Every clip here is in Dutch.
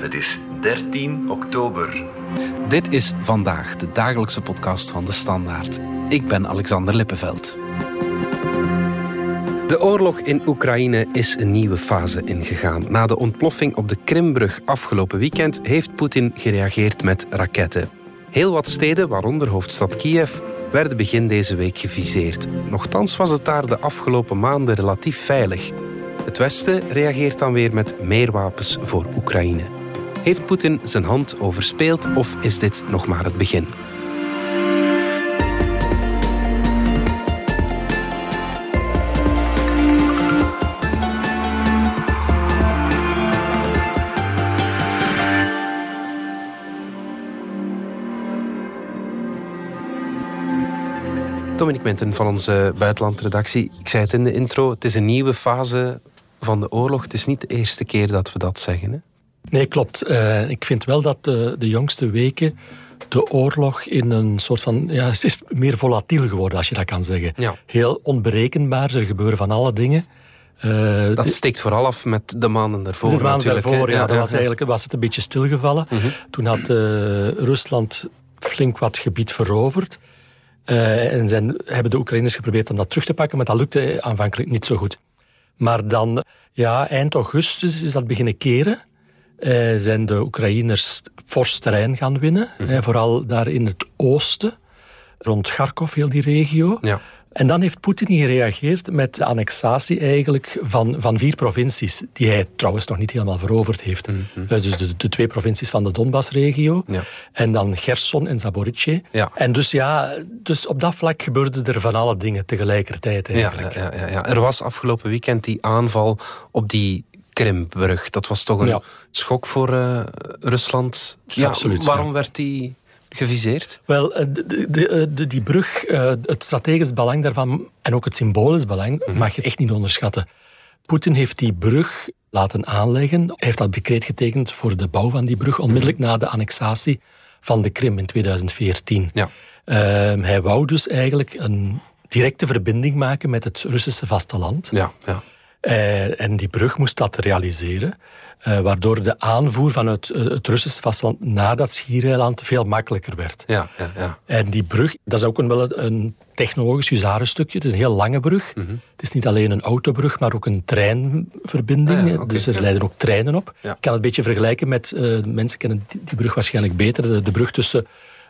Het is 13 oktober. Dit is vandaag de dagelijkse podcast van de Standaard. Ik ben Alexander Lippenveld. De oorlog in Oekraïne is een nieuwe fase ingegaan. Na de ontploffing op de Krimbrug afgelopen weekend heeft Poetin gereageerd met raketten. Heel wat steden, waaronder hoofdstad Kiev, werden begin deze week geviseerd. Nochtans was het daar de afgelopen maanden relatief veilig. Het Westen reageert dan weer met meer wapens voor Oekraïne. Heeft Poetin zijn hand overspeeld of is dit nog maar het begin? Dominic Minten van onze buitenlandredactie. Ik zei het in de intro, het is een nieuwe fase van de oorlog. Het is niet de eerste keer dat we dat zeggen. Nee, klopt. Uh, ik vind wel dat de, de, jongste weken de oorlog in een soort van... Ja, het is meer volatiel geworden, als je dat kan zeggen. Ja. Heel onberekenbaar, er gebeuren van alle dingen. Uh, dat steekt vooral af met de maanden ervoor. De maanden ervoor, ja. ja, dat was eigenlijk was het een beetje stilgevallen. Mm -hmm. Toen had uh, Rusland flink wat gebied veroverd. Uh, en zijn, hebben de Oekraïners geprobeerd om dat terug te pakken, maar dat lukte aanvankelijk niet zo goed. Maar dan, ja, eind augustus is dat beginnen keren. Uh, zijn de Oekraïners fors terrein gaan winnen. Mm -hmm. uh, vooral daar in het oosten, rond Kharkov, heel die regio. Ja. En dan heeft Poetin gereageerd met de annexatie eigenlijk van, van vier provincies, die hij trouwens nog niet helemaal veroverd heeft. Mm -hmm. Dus de, de twee provincies van de Donbass-regio. Ja. En dan Gerson en Zaporizhzhia. Ja. En dus ja, dus op dat vlak gebeurden er van alle dingen tegelijkertijd eigenlijk. Ja, ja, ja, Er was afgelopen weekend die aanval op die Krimbrug. Dat was toch een ja. schok voor uh, Rusland. Ja, absoluut. Waarom werd die geviseerd? Wel, de, de, de, die brug, het strategisch belang daarvan en ook het symbolisch belang, -hmm. mag je echt niet onderschatten. Poetin heeft die brug laten aanleggen. Hij heeft dat decreet getekend voor de bouw van die brug, onmiddellijk mm -hmm. na de annexatie van de Krim in 2014. Ja. Uh, hij wou dus eigenlijk een directe verbinding maken met het Russische vasteland. Ja, ja. Uh, en die brug moest dat realiseren. Uh, waardoor de aanvoer vanuit het Russische vasteland naar dat schiereiland veel makkelijker werd. Ja, ja, ja. En die brug, dat is ook een, wel een technologisch huzarenstukje. Het is een heel lange brug. Mm -hmm. Het is niet alleen een autobrug, maar ook een treinverbinding. Ah, ja, okay, dus er ja. rijden ook treinen op. Ik kan het een beetje vergelijken met, uh, mensen kennen die, die, brug waarschijnlijk beter, de, de brug tussen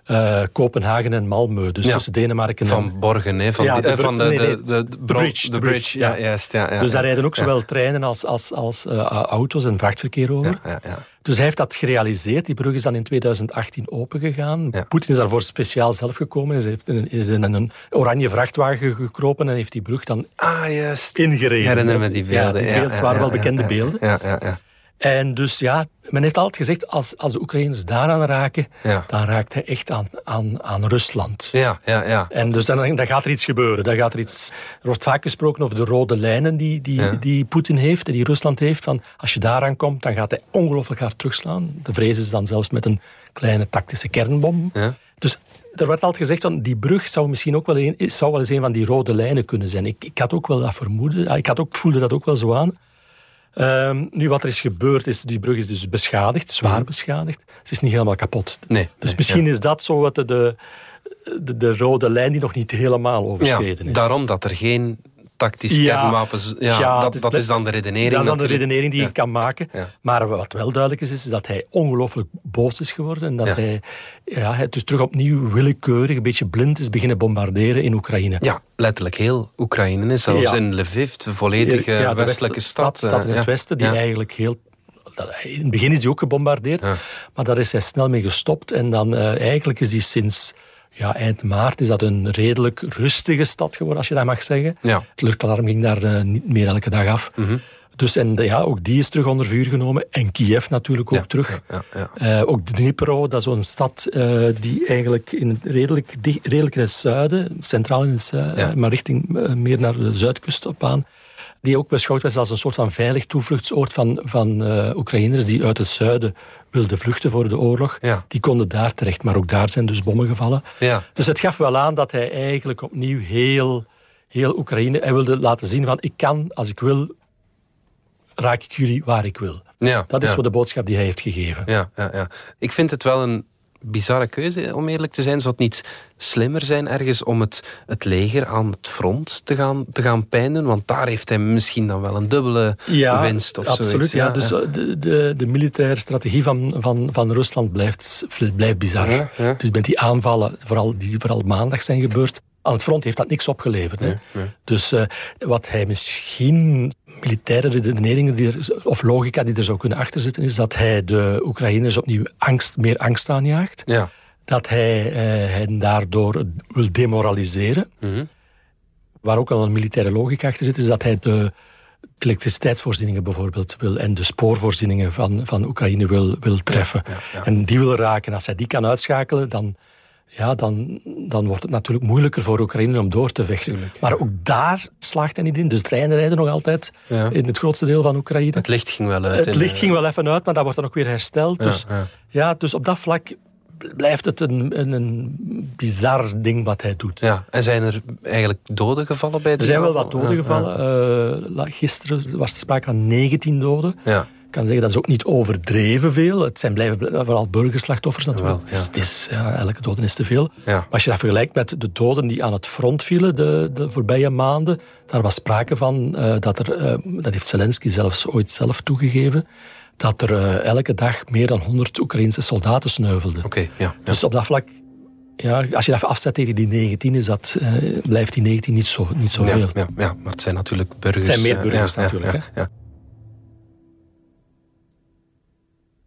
uh, Kopenhagen en Malmö. Dus ja. tussen Denemarken en... Van Borgen, hè? Van, ja, de, uh, van de, nee, nee, de, de, de, bridge. De bridge, ja, juist. Ja, ja, dus daar rijden ook zowel treinen als, als, als uh, auto's en vrachtverkeer over. Ja, ja, dus hij heeft dat gerealiseerd. Die brug is dan in 2018 opengegaan. Poetin is daarvoor speciaal zelf gekomen. Hij heeft in, is in een oranje vrachtwagen gekropen en heeft die brug dan ah, juist. ingereden. Ik herinner me die beelden. Ja, die beelden waren wel bekende beelden. Ja, ja, ja. En dus ja, men heeft altijd gezegd, als, als de Oekraïners daaraan raken, ja. dan raakt hij echt aan, aan, aan Rusland. Ja, ja, ja. En dus dan, dan gaat er iets gebeuren. Dan gaat er, iets, er wordt vaak gesproken over de rode lijnen die, die, ja. die Poetin heeft en die Rusland heeft. Van als je daaraan komt, dan gaat hij ongelooflijk hard terugslaan. De vrees is dan zelfs met een kleine tactische kernbom. Ja. Dus er werd altijd gezegd van die brug zou misschien ook wel een, zou wel eens een van die rode lijnen kunnen zijn. Ik, ik had ook wel dat vermoeden. Ik had ook, voelde dat ook wel zo aan. Um, nu, wat er is gebeurd, is die brug is dus beschadigd, zwaar mm. beschadigd. Ze is niet helemaal kapot. Nee, dus nee, misschien ja. is dat zo wat de, de, de, rode lijn die nog niet helemaal overschreden ja, is. Daarom dat er geen tactische ja, kernwapens... Ja, ja dat, is, dat is dan de redenering Dat is dan natuurlijk. de redenering die je kan maken. Maar wat wel duidelijk is, is dat hij ongelooflijk boos is geworden. En dat hij, ja, hij dus terug opnieuw willekeurig, een beetje blind is beginnen bombarderen in Oekraïne. Ja, letterlijk heel Oekraïne. Zelfs in Lviv, de volledige de westelijke stad. stad in het westen, die eigenlijk heel in het begin is hij ook gebombardeerd, ja. maar daar is hij snel mee gestopt. En dan uh, eigenlijk is hij sinds ja, eind maart is dat een redelijk rustige stad geworden, als je dat mag zeggen. Ja. Het luchtalarm ging daar uh, niet meer elke dag af. Mm -hmm. Dus en ja, ook die is terug onder vuur genomen. En Kiev natuurlijk ook ja, terug. Ja, ja, uh, ook Dnipro, dat is zo'n stad uh, die eigenlijk in redelijk, redelijk in het zuiden, centraal in het zuiden, maar richting meer naar de zuidkust op aan die ook beschouwd werd als een soort van veilig toevluchtsoord van, van uh, Oekraïners die uit het zuiden wilden vluchten voor de oorlog. Ja. Die konden daar terecht, maar ook daar zijn dus bommen gevallen. Ja. Dus het gaf wel aan dat hij eigenlijk opnieuw heel, heel Oekraïne... Hij wilde laten zien van, ik kan, als ik wil, raak ik jullie waar ik wil. Ja, dat is ja. de boodschap die hij heeft gegeven. Ja, ja, ja. Ik vind het wel een bizarre keuze, om eerlijk te zijn. Zou het niet slimmer zijn ergens om het, het leger aan het front te gaan, te gaan pijnen? Want daar heeft hij misschien dan wel een dubbele winst of absoluut, Ja, dus de, de, de militaire strategie van, van, van Rusland blijft, blijft bizar. Dus met die aanvallen, vooral, die vooral maandag zijn gebeurd, aan het front heeft dat niks opgeleverd. Hè? Dus uh, wat hij misschien militaire redeneringen die er, of logica die er zou kunnen achterzitten, is dat hij de Oekraïners opnieuw angst, meer angst aanjaagt. Ja. Dat hij uh, hen daardoor wil demoraliseren. Mm Waar ook al een militaire logica achter zit, is dat hij de elektriciteitsvoorzieningen bijvoorbeeld wil en de spoorvoorzieningen van, van Oekraïne wil, wil treffen. En die wil raken. Als hij die kan uitschakelen, dan ja, dan, dan wordt het natuurlijk moeilijker voor Oekraïne om door te vechten. maar ook daar slaagt hij niet in. De treinen rijden nog altijd in het grootste deel van Oekraïne. Het licht ging wel uit. Het licht ging wel even uit, maar dat wordt dan ook weer hersteld. dus, ja. dus op dat vlak blijft het een, een, een, bizar ding wat hij doet. Ja, en zijn er eigenlijk doden gevallen bij de Er zijn wel wat doden gevallen. Uh, gisteren was er sprake van 19 doden. Ja kan zeggen, dat is ook niet overdreven veel. Het zijn blijven vooral burgerslachtoffers natuurlijk. ja. Het is, ja, elke doden is te veel. Maar als je dat vergelijkt met de doden die aan het front vielen de, de voorbije maanden, daar was sprake van uh, dat er, uh, dat heeft Zelensky zelfs ooit zelf toegegeven, dat er uh, elke dag meer dan 100 Oekraïnse soldaten sneuvelden. Okay, ja, Dus op dat vlak ja, als je dat afzet tegen die 19, is dat, blijft die 19 niet zo, niet zo ja, veel. Ja, ja, maar het zijn natuurlijk burgers. Het zijn meer burgers natuurlijk. Hè?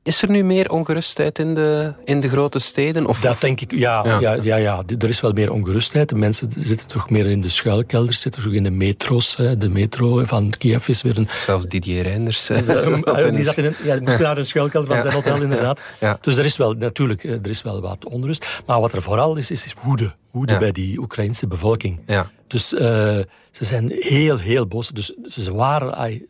Is er nu meer ongerustheid in de, in de grote steden? Of, dat denk ik, ja, ja. Ja, ja, Er is wel meer ongerustheid. De mensen zitten toch meer in de schuilkelders, zitten toch in de metro's. Hè. De metro van Kiev is weer een... Zelfs Didier Reinders. die, zat in een, ja, moest naar een schuilkelder van zijn hotel, inderdaad. Dus er is wel, natuurlijk, er is wel wat onrust. Maar wat er vooral is, is, is woede. Woede bij die Oekraïnse bevolking. Ja. Dus uh, ze zijn heel, heel boos. Dus ze waren...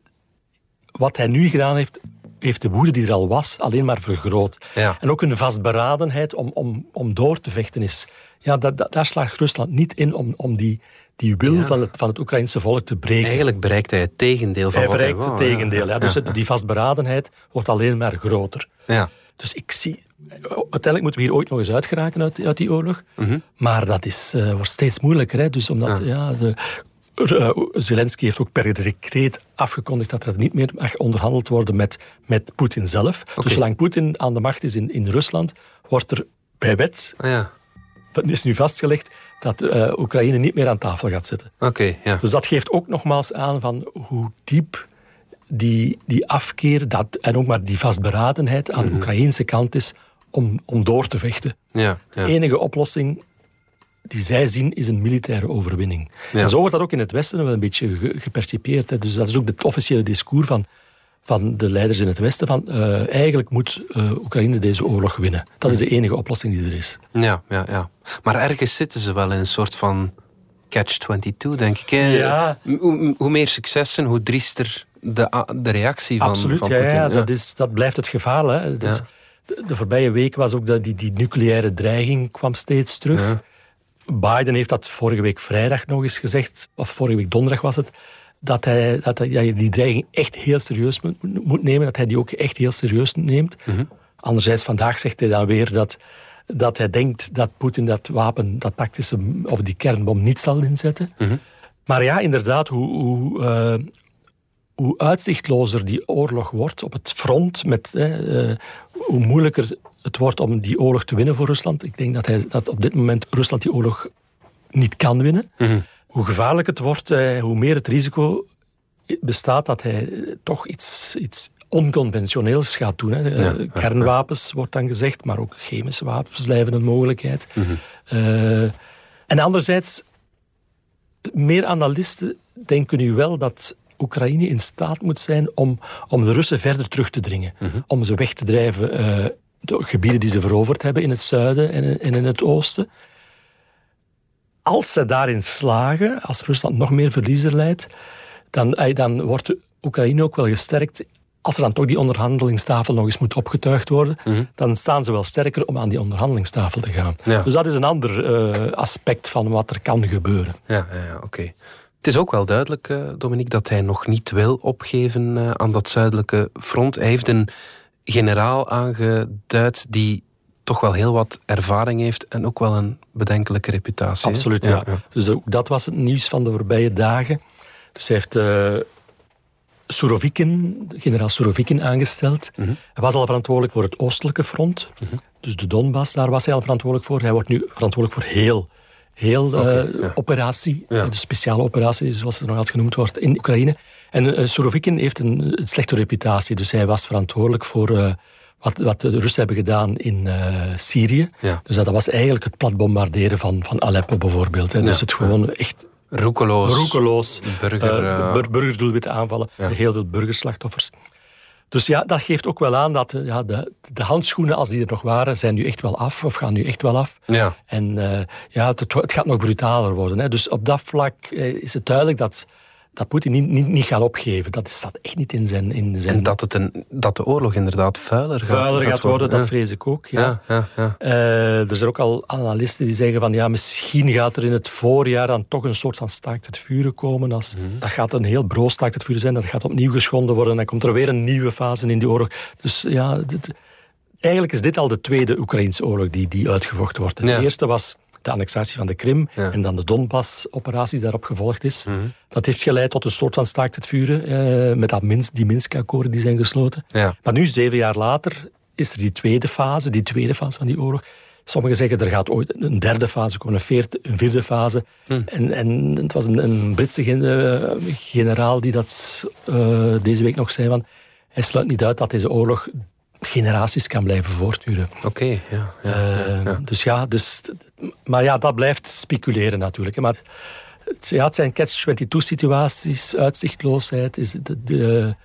wat hij nu gedaan heeft, heeft de woede die er al was alleen maar vergroot. Ja. En ook een vastberadenheid om, om, om door te vechten is. Ja, dat, daar slaagt Rusland niet in om, om die, die wil van, het, van het Oekraïnse volk te breken. Eigenlijk bereikt hij het tegendeel van hij wat hij het tegendeel. Ja. Dus die vastberadenheid wordt alleen maar groter. Ja. Dus ik zie... Uiteindelijk moeten we hier ooit nog eens uitgeraken uit, uit die oorlog. Mhm. Maar dat is, uh, wordt steeds moeilijker. Hè? Dus omdat ja. de Zelensky heeft ook per decreet afgekondigd dat er niet meer mag onderhandeld worden met, met Poetin zelf. Dus zolang Poetin aan de macht is in, in Rusland, wordt er bij wet, ja. dat is nu vastgelegd, dat uh, Oekraïne niet meer aan tafel gaat zitten. Oké. ja. Dus dat geeft ook nogmaals aan van hoe diep die, die afkeer dat, en ook maar die vastberadenheid aan de mhm. Oekraïnse kant is om, om door te vechten. Ja, ja. De enige oplossing die zij zien is een militaire overwinning. En zo wordt dat ook in het Westen wel een beetje gepercipieerd. Hè. Dus dat is ook het officiële discours van, van de leiders in het Westen. Van, uh, eigenlijk moet uh, Oekraïne deze oorlog winnen. Dat is de enige oplossing die er is. Ja, ja, ja. Maar ergens zitten ze wel in een soort van catch-22, denk ik. Ja. Hoe, hoe, meer successen, hoe driester de, de reactie van, Absoluut, van Putin. Ja, dat, is, dat blijft het gevaar. Hè. Dus de, de, voorbije week was ook dat die, die nucleaire dreiging kwam steeds terug. Biden heeft dat vorige week vrijdag nog eens gezegd, of vorige week donderdag was het, dat hij, dat hij die dreiging echt heel serieus moet, moet, nemen, dat hij die ook echt heel serieus neemt. Mm Anderzijds, vandaag zegt hij dan weer dat, dat hij denkt dat Poetin dat wapen, dat tactische, of die kernbom niet zal inzetten. Mhm. Maar ja, inderdaad, hoe, hoe, uh, hoe uitzichtlozer die oorlog wordt op het front, met, uh, hoe moeilijker het wordt om die oorlog te winnen voor Rusland. Ik denk dat, hij, dat op dit moment Rusland die oorlog niet kan winnen. Mhm. Hoe gevaarlijk het wordt, eh, hoe meer het risico bestaat dat hij toch iets, iets onconventioneels gaat doen. Hè. Eh, kernwapens wordt dan gezegd, maar ook chemische wapens blijven een mogelijkheid. Mhm. Eh, en anderzijds, meer analisten denken nu wel dat Oekraïne in staat moet zijn om, om de Russen verder terug te dringen. Mhm. Om ze weg te drijven de gebieden die ze veroverd hebben in het zuiden en in het oosten. Als ze daarin slagen, als Rusland nog meer verliezen leidt, dan, dan wordt Oekraïne ook wel gesterkt. Als er dan toch die onderhandelingstafel nog eens moet opgetuigd worden, mhm. dan staan ze wel sterker om aan die onderhandelingstafel te gaan. Dus dat is een ander uh, aspect van wat er kan gebeuren. Ja, ja oké. Het is ook wel duidelijk, uh, Dominique, dat hij nog niet wil opgeven uh, aan dat zuidelijke front. Hij heeft een generaal aangeduid die toch wel heel wat ervaring heeft en ook wel een bedenkelijke reputatie. Absoluut, ja. Dus ook dat was het nieuws van de voorbije dagen. Dus hij heeft uh, Surovikin, generaal Surovikin aangesteld. Mhm. Hij was al verantwoordelijk voor het oostelijke front. Mhm. Dus de Donbass, daar was hij al verantwoordelijk voor. Hij wordt nu verantwoordelijk voor heel heel uh, operatie, de speciale operatie, zoals het nog altijd genoemd wordt, in Oekraïne. En uh, Surovikin heeft een, een, slechte reputatie, dus hij was verantwoordelijk voor uh, wat, wat de Russen hebben gedaan in Syrië. Dus dat was eigenlijk het plat bombarderen van, van Aleppo bijvoorbeeld. Hè. Dus het gewoon echt roekeloos, roekeloos burger, burgerdoelwitte aanvallen, heel veel burgerslachtoffers. Dus ja, dat geeft ook wel aan dat ja, de, de, handschoenen, als die er nog waren, zijn nu echt wel af, of gaan nu echt wel af. Ja. En uh, ja, het, het, gaat nog brutaler worden. Hè. Dus op dat vlak eh, is het duidelijk dat dat Poetin niet, niet, niet gaat opgeven. Dat staat echt niet in zijn... In zijn... En dat, het een, dat de oorlog inderdaad vuiler gaat, vuiler gaat, worden, dat vrees ik ook. Ja. ja, ja uh, er zijn ook al analisten die zeggen van ja, misschien gaat er in het voorjaar dan toch een soort van staakt het vuren komen. Als, mm Dat gaat een heel broos staakt het vuren zijn, dat gaat opnieuw geschonden worden en dan komt er weer een nieuwe fase in die oorlog. Dus ja, eigenlijk is dit al de tweede Oekraïnse oorlog die, die uitgevochten wordt. De eerste was de annexatie van de Krim en dan de Donbass-operatie die daarop gevolgd is. Mhm. Dat heeft geleid tot een soort van staakt het vuren, eh, met dat Minsk, die Minsk-akkoorden die zijn gesloten. Ja. Maar nu, zeven jaar later, is er die tweede fase, die tweede fase van die oorlog. Sommigen zeggen er gaat ooit een derde fase komen, een, een vierde fase. Mhm. En, en het was een, een Britse eh, generaal die dat uh, deze week nog zei van hij sluit niet uit dat deze oorlog generaties kan blijven voortduren. Oké, ja, ja, uh, Dus ja, dus, maar ja, dat blijft speculeren natuurlijk. Maar het, ja, het zijn catch-22-situaties, uitzichtloosheid. Is de, de,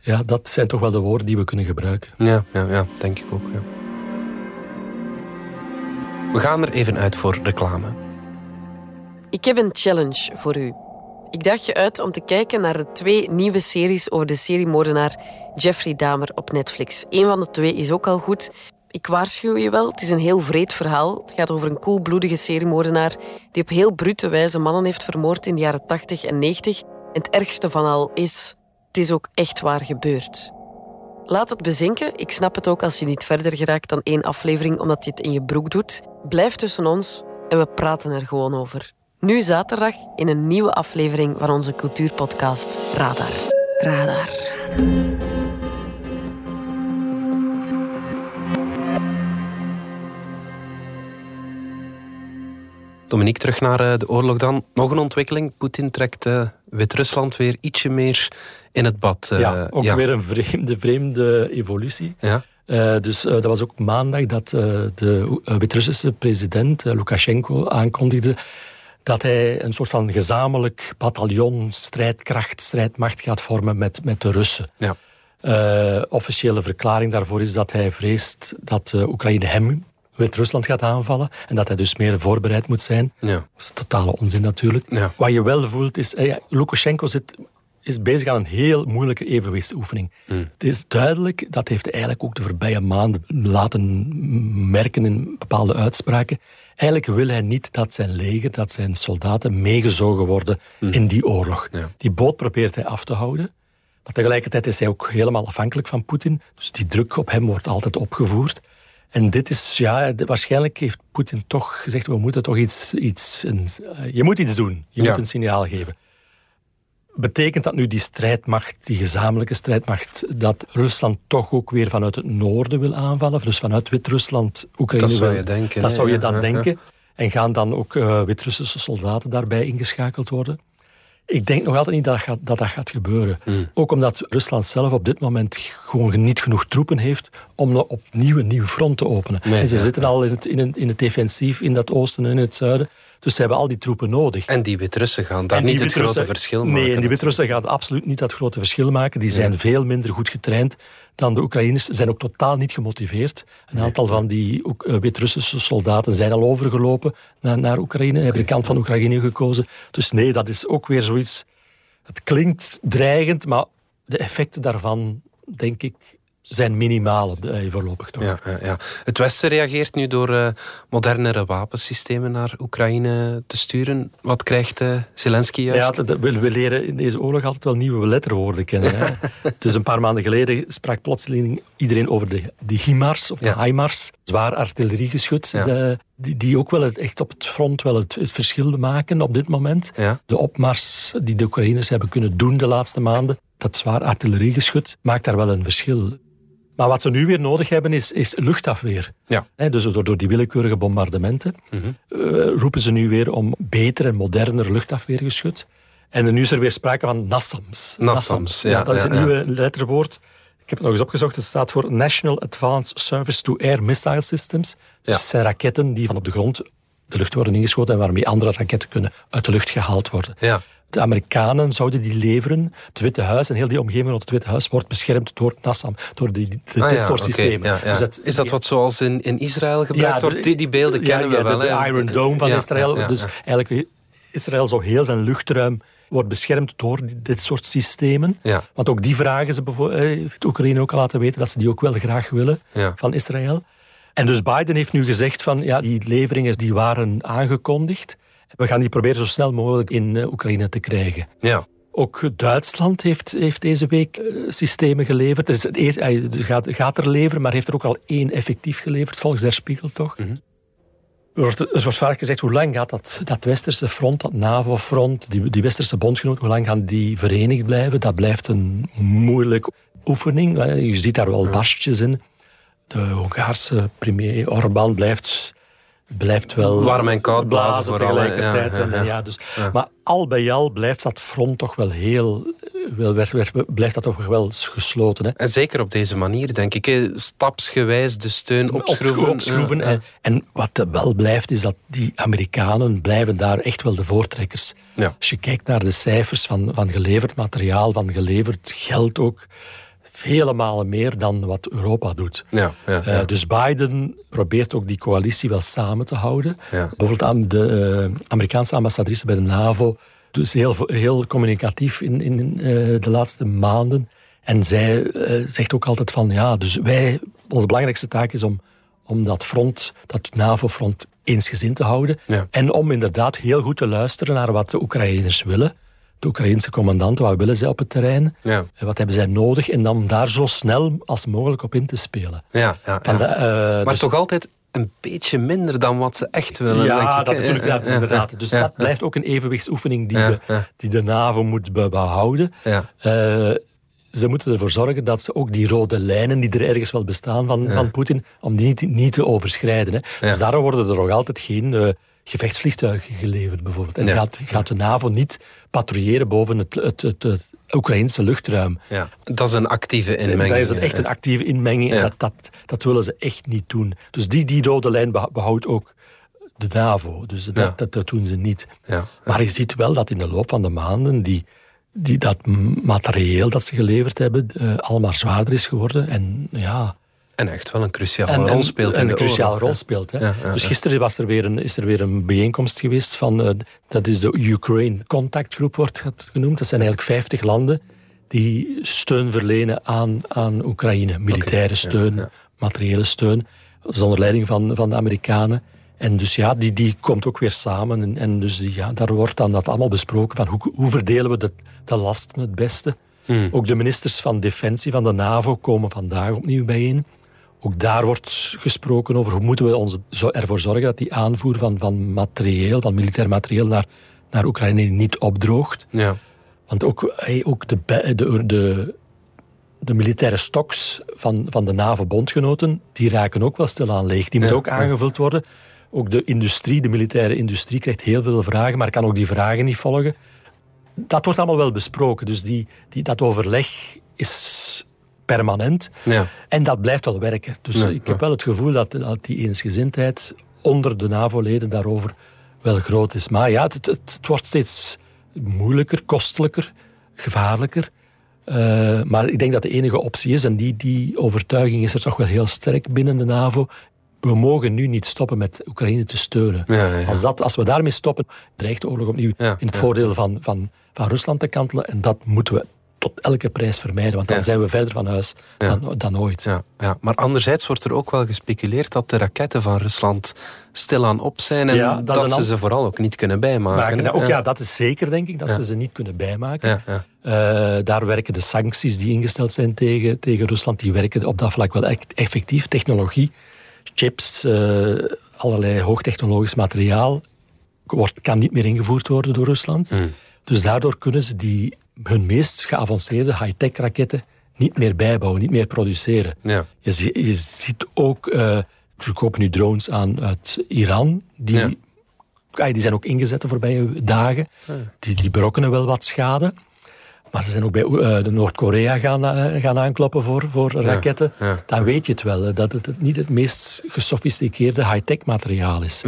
ja, dat zijn toch wel de woorden die we kunnen gebruiken. Ja, ja, ja denk ik ook. Ja. We gaan er even uit voor reclame. Ik heb een challenge voor u. Ik daag je uit om te kijken naar de twee nieuwe series over de seriemoordenaar Jeffrey Dahmer op Netflix. Een van de twee is ook al goed. Ik waarschuw je wel, het is een heel vreed verhaal. Het gaat over een koelbloedige seriemoordenaar die op heel brute wijze mannen heeft vermoord in de jaren 80 en 90. En het ergste van al is, het is ook echt waar gebeurd. Laat het bezinken. Ik snap het ook als je niet verder geraakt dan één aflevering omdat je het in je broek doet. Blijf tussen ons en we praten er gewoon over. Nu zaterdag in een nieuwe aflevering van onze cultuurpodcast Radar. Radar. Dominique, terug naar eh, de oorlog dan. Nog een ontwikkeling. Poetin trekt uh, Wit-Rusland weer ietsje meer in het bad. Uh, ja, ook weer een vreemde, vreemde evolutie. Ja. dus dat was ook maandag dat de Wit-Russische president Lukashenko aankondigde dat hij een soort van gezamenlijk bataljon, strijdkracht, strijdmacht gaat vormen met, met de Russen. Ja. Uh, officiële verklaring daarvoor is dat hij vreest dat uh, Oekraïne hem Wit-Rusland gaat aanvallen en dat hij dus meer voorbereid moet zijn. Ja. Dat is totale onzin natuurlijk. Ja. Wat je wel voelt is, uh, Lukashenko zit, is bezig aan een heel moeilijke evenwichtsoefening. Mm. Het is duidelijk, dat heeft hij eigenlijk ook de voorbije maanden laten merken in bepaalde uitspraken. Eigenlijk wil hij niet dat zijn leger, dat zijn soldaten meegezogen worden mhm. in die oorlog. Die boot probeert hij af te houden. Maar tegelijkertijd is hij ook helemaal afhankelijk van Poetin. Dus die druk op hem wordt altijd opgevoerd. En dit is, ja, waarschijnlijk heeft Poetin toch gezegd, we moeten toch iets, iets een, uh, je moet iets doen. Je moet een signaal geven. Betekent dat nu die strijdmacht, die gezamenlijke strijdmacht, dat Rusland toch ook weer vanuit het noorden wil aanvallen? Dus vanuit Wit-Rusland, Oekraïne Dat zou je denken. Dat zou je dan denken. En gaan dan ook uh, Wit-Russische soldaten daarbij ingeschakeld worden? Ik denk nog altijd niet dat gaat, dat, dat gaat gebeuren. Hmm. Ook omdat Rusland zelf op dit moment gewoon niet genoeg troepen heeft om opnieuw een nieuw front te openen. en ze zitten al in het, in, het, in het defensief in dat oosten en in het zuiden. Dus ze hebben al die troepen nodig. En die Wit-Russen gaan daar niet het grote verschil maken. Nee, en die Wit-Russen gaan absoluut niet dat grote verschil maken. Die zijn veel minder goed getraind dan de Oekraïners. Ze zijn ook totaal niet gemotiveerd. Een aantal van die uh, Wit-Russische soldaten zijn al overgelopen naar, naar Oekraïne, hebben de kant van Oekraïne gekozen. Dus nee, dat is ook weer zoiets... Het klinkt dreigend, maar de effecten daarvan, denk ik, zijn minimale uh, voorlopig toch. Ja, ja, Het Westen reageert nu door uh, modernere wapensystemen naar Oekraïne te sturen. Wat krijgt uh, Zelensky juist? Ja, we, we, leren in deze oorlog altijd wel nieuwe letterwoorden kennen. Hè? dus een paar maanden geleden sprak plotseling iedereen over de, de HIMARS of de HIMARS, zwaar artilleriegeschut, de, die, die ook wel het, echt op het front wel het, het verschil maken op dit moment. De opmars die de Oekraïners hebben kunnen doen de laatste maanden, dat zwaar artilleriegeschut, maakt daar wel een verschil. Maar wat ze nu weer nodig hebben is, is luchtafweer. Ja. dus door, door die willekeurige bombardementen mhm. eh, roepen ze nu weer om beter en moderner luchtafweergeschut. En nu is er weer sprake van NASAMS. NASAMS, ja. dat is een nieuwe letterwoord. Ik heb het nog eens opgezocht. Het staat voor National Advanced Service to Air Missile Systems. Dus het zijn raketten die van op de grond de lucht worden ingeschoten en waarmee andere raketten kunnen uit de lucht gehaald worden. Ja. De Amerikanen zouden die leveren. Het Witte Huis en heel die omgeving rond het Witte Huis wordt beschermd door NASAM, door die, ah dit soort systemen. Dus dat, is dat wat zoals in, in Israël gebruikt wordt? Die, die beelden kennen we wel. De, Iron Dome van Israël. Dus eigenlijk, Israël zou heel zijn luchtruim wordt beschermd door dit soort systemen. Want ook die vragen ze bijvoorbeeld, eh, Oekraïne ook al laten weten dat ze die ook wel graag willen van Israël. En dus Biden heeft nu gezegd van ja, die leveringen die waren aangekondigd. We gaan die proberen zo snel mogelijk in eh, Oekraïne te krijgen. Ja. Ook Duitsland heeft, heeft deze week eh, systemen geleverd. Dus hij gaat, gaat, er leveren, maar heeft er ook al één effectief geleverd, volgens Der Spiegel toch? Mm er wordt, er wordt vaak gezegd, hoe lang gaat dat, dat westerse front, dat NAVO-front, die, die westerse bondgenoten, hoe lang gaan die verenigd blijven? Dat blijft een moeilijke oefening. Je ziet daar wel barstjes in. De Hongaarse premier Orbán blijft blijft wel... Warm en koud blazen, blazen tegelijkertijd. Ja, ja, ja. dus, Maar al bij al blijft dat front toch wel heel... Wel, blijft dat toch wel gesloten. Hè. En zeker op deze manier, denk ik. Stapsgewijs de steun opschroeven. opschroeven en, en, wat wel blijft, is dat die Amerikanen blijven daar echt wel de voortrekkers. Als je kijkt naar de cijfers van, van geleverd materiaal, van geleverd geld ook vele malen meer dan wat Europa doet. Ja, ja, uh, dus Biden probeert ook die coalitie wel samen te houden. Bijvoorbeeld de uh, Amerikaanse ambassadrice bij de NAVO, dus heel, heel communicatief in, in uh, de laatste maanden. En zij zegt ook altijd van, ja, dus wij, onze belangrijkste taak is om, om dat front, dat NAVO-front eensgezind te houden. En om inderdaad heel goed te luisteren naar wat de Oekraïners willen de Oekraïnse commandanten, wat willen zij op het terrein? Ja. Wat hebben zij nodig? En dan daar zo snel als mogelijk op in te spelen. Ja, ja, ja. De, uh, maar dus, toch altijd een beetje minder dan wat ze echt willen. Ja, denk ik. dat natuurlijk, ja, inderdaad. Dus dat blijft ook een evenwichtsoefening die, de, die de NAVO moet behouden. Ja. Uh, ze moeten ervoor zorgen dat ze ook die rode lijnen die er ergens wel bestaan van, van Poetin, om die niet, niet te overschrijden. Hè. Dus daarom worden er nog altijd geen uh, gevechtsvliegtuigen geleverd, bijvoorbeeld. En gaat, gaat de NAVO niet patrouilleren boven het, het, het, het Oekraïnse luchtruim. Ja, dat is een actieve inmenging. Dat is een echt een actieve inmenging en dat, dat, dat willen ze echt niet doen. Dus die, die rode lijn behoudt ook de NAVO. Dus dat, dat, dat, doen ze niet. Ja. Maar je ziet wel dat in de loop van de maanden die, die, dat materieel dat ze geleverd hebben uh, allemaal zwaarder is geworden. En ja, en echt wel een cruciale rol speelt. En, een cruciale rol speelt. Hè. dus gisteren was er weer een, is er weer een bijeenkomst geweest van, uh, dat is de Ukraine Contact Group wordt het genoemd. Dat zijn eigenlijk 50 landen die steun verlenen aan, aan Oekraïne. Militaire steun, materiële steun. Zonder leiding van, van de Amerikanen. En dus ja, die, die komt ook weer samen. En, en dus die, ja, daar wordt dan dat allemaal besproken van hoe, hoe verdelen we de, de lasten het beste. Hmm. Ook de ministers van Defensie van de NAVO komen vandaag opnieuw bijeen. Ook daar wordt gesproken over hoe moeten we ons ervoor zorgen dat die aanvoer van, van materieel, van militair materieel naar, naar Oekraïne niet opdroogt. Ja. Want ook, ook de, de, de, de militaire stoks van, van de NAVO-bondgenoten, die raken ook wel stilaan leeg. Die moeten ook aangevuld worden. Ook de industrie, de militaire industrie, krijgt heel veel vragen, maar kan ook die vragen niet volgen. Dat wordt allemaal wel besproken. Dus die, die, dat overleg is permanent. Ja. En dat blijft wel werken. Dus ik heb wel het gevoel dat, dat die eensgezindheid onder de NAVO-leden daarover wel groot is. Maar ja, het, het, wordt steeds moeilijker, kostelijker, gevaarlijker. Uh, maar ik denk dat de enige optie is, en die, die overtuiging is er toch wel heel sterk binnen de NAVO. We mogen nu niet stoppen met Oekraïne te steunen. Ja, ja, als, dat, als we daarmee stoppen, dreigt de oorlog opnieuw in het voordeel van, van, van Rusland te kantelen. En dat moeten we tot elke prijs vermijden, want dan zijn we verder van huis dan, dan ooit. Ja, ja. Maar anderzijds wordt er ook wel gespeculeerd dat de raketten van Rusland stilaan op zijn en dat, ze ze vooral ook niet kunnen bijmaken. Maken, ook, ja. dat is zeker, denk ik, dat ze ze niet kunnen bijmaken. Uh, daar werken de sancties die ingesteld zijn tegen, tegen Rusland, die werken op dat vlak wel echt effectief. Technologie, chips, uh, allerlei hoogtechnologisch materiaal wordt, kan niet meer ingevoerd worden door Rusland. Hmm. Dus daardoor kunnen ze die, hun meest geavanceerde high-tech raketten niet meer bijbouwen, niet meer produceren. Ja. Je, je ziet ook, uh, verkopen nu drones aan uit Iran, die, ja. die zijn ook ingezet de voorbije dagen. Die, die berokkenen wel wat schade. Maar ze zijn ook bij uh, Noord-Korea gaan, uh, gaan aankloppen voor, voor raketten. Dan weet je het wel, dat het niet het meest gesofisticeerde high-tech materiaal is.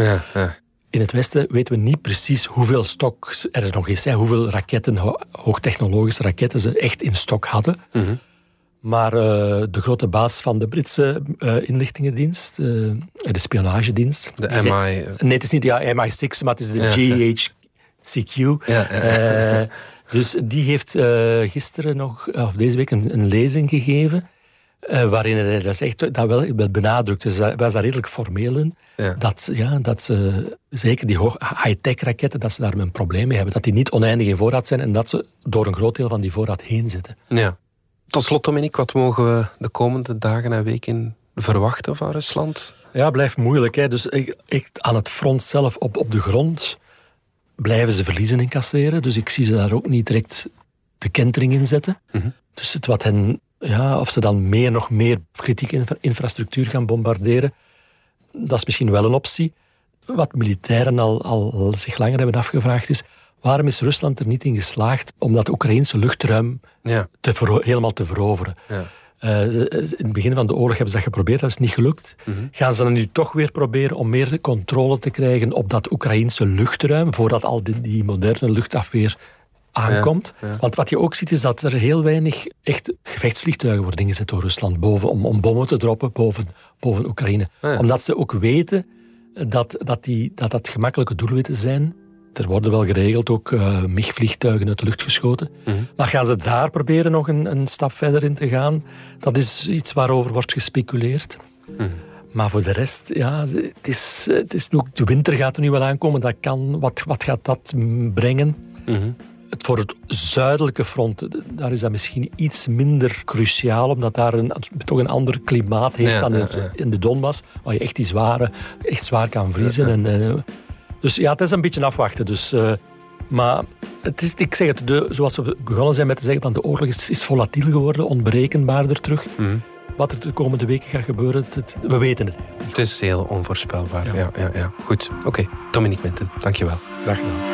In het Westen weten we niet precies hoeveel stok er nog is. Hè, hoeveel raketten, hoogtechnologische raketten ze echt in stok hadden. Mhm. Maar uh, de grote baas van de Britse uh, inlichtingendienst, uh, de spionagedienst... De MI... Zei, nee, het is niet de MI6, maar het is de GHCQ. Ja, dus die heeft gisteren nog, of deze week, een, een lezing gegeven... waarin hij dat, echt, dat wel, wel benadrukt. Dus hij was daar redelijk formeel in. Dat, ja, dat ze, zeker die high-tech raketten, dat ze daar een probleem mee hebben. Dat die niet oneindig in voorraad zijn en dat ze door een groot deel van die voorraad heen zitten. Ja. Tot slot, Dominique, wat mogen we de komende dagen en weken verwachten van Rusland? Ja, blijft moeilijk. Hè. Dus echt aan het front zelf, op, op de grond, blijven ze verliezen incasseren. Dus ik zie ze daar ook niet direct de kentering in zetten. Mhm. Dus het wat hen, ja, of ze dan meer, nog meer kritieke infrastructuur gaan bombarderen, dat is misschien wel een optie. Wat militairen al, al zich langer hebben afgevraagd is, waarom is Rusland er niet in geslaagd om dat Oekraïnse luchtruim ja. te helemaal te veroveren? Ja. Uh, in het begin van de oorlog hebben ze dat geprobeerd, dat is niet gelukt. Mhm. Gaan ze dan nu toch weer proberen om meer controle te krijgen op dat Oekraïnse luchtruim, voordat al die, die moderne luchtafweer aankomt. Want wat je ook ziet is dat er heel weinig echt gevechtsvliegtuigen worden ingezet door Rusland boven, om, om bommen te droppen boven, boven Oekraïne. Omdat ze ook weten dat dat, die, dat dat gemakkelijke doelwitten zijn. Er worden wel geregeld ook uh, MIG-vliegtuigen uit de lucht geschoten. Mhm. Maar gaan ze daar proberen nog een, een, stap verder in te gaan? Dat is iets waarover wordt gespeculeerd. Mhm. Maar voor de rest, ja, het is, het is de winter gaat er nu wel aankomen. Dat kan, wat, wat gaat dat brengen? Mhm voor het zuidelijke front, daar is dat misschien iets minder cruciaal, omdat daar een, toch een ander klimaat heerst dan in de Donbass, waar je echt die zware, echt zwaar kan vriezen. En, uh, dus ja, het is een beetje afwachten. Dus, uh, maar het is, ik zeg het, de, zoals we begonnen zijn met te zeggen, van de oorlog is, is volatiel geworden, onberekenbaarder terug. Mm. Wat er de komende weken gaat gebeuren, het, we weten het. Het is heel onvoorspelbaar. Ja. Ja, ja, Goed, oké. Okay. Dominique Minten, dankjewel. Graag gedaan.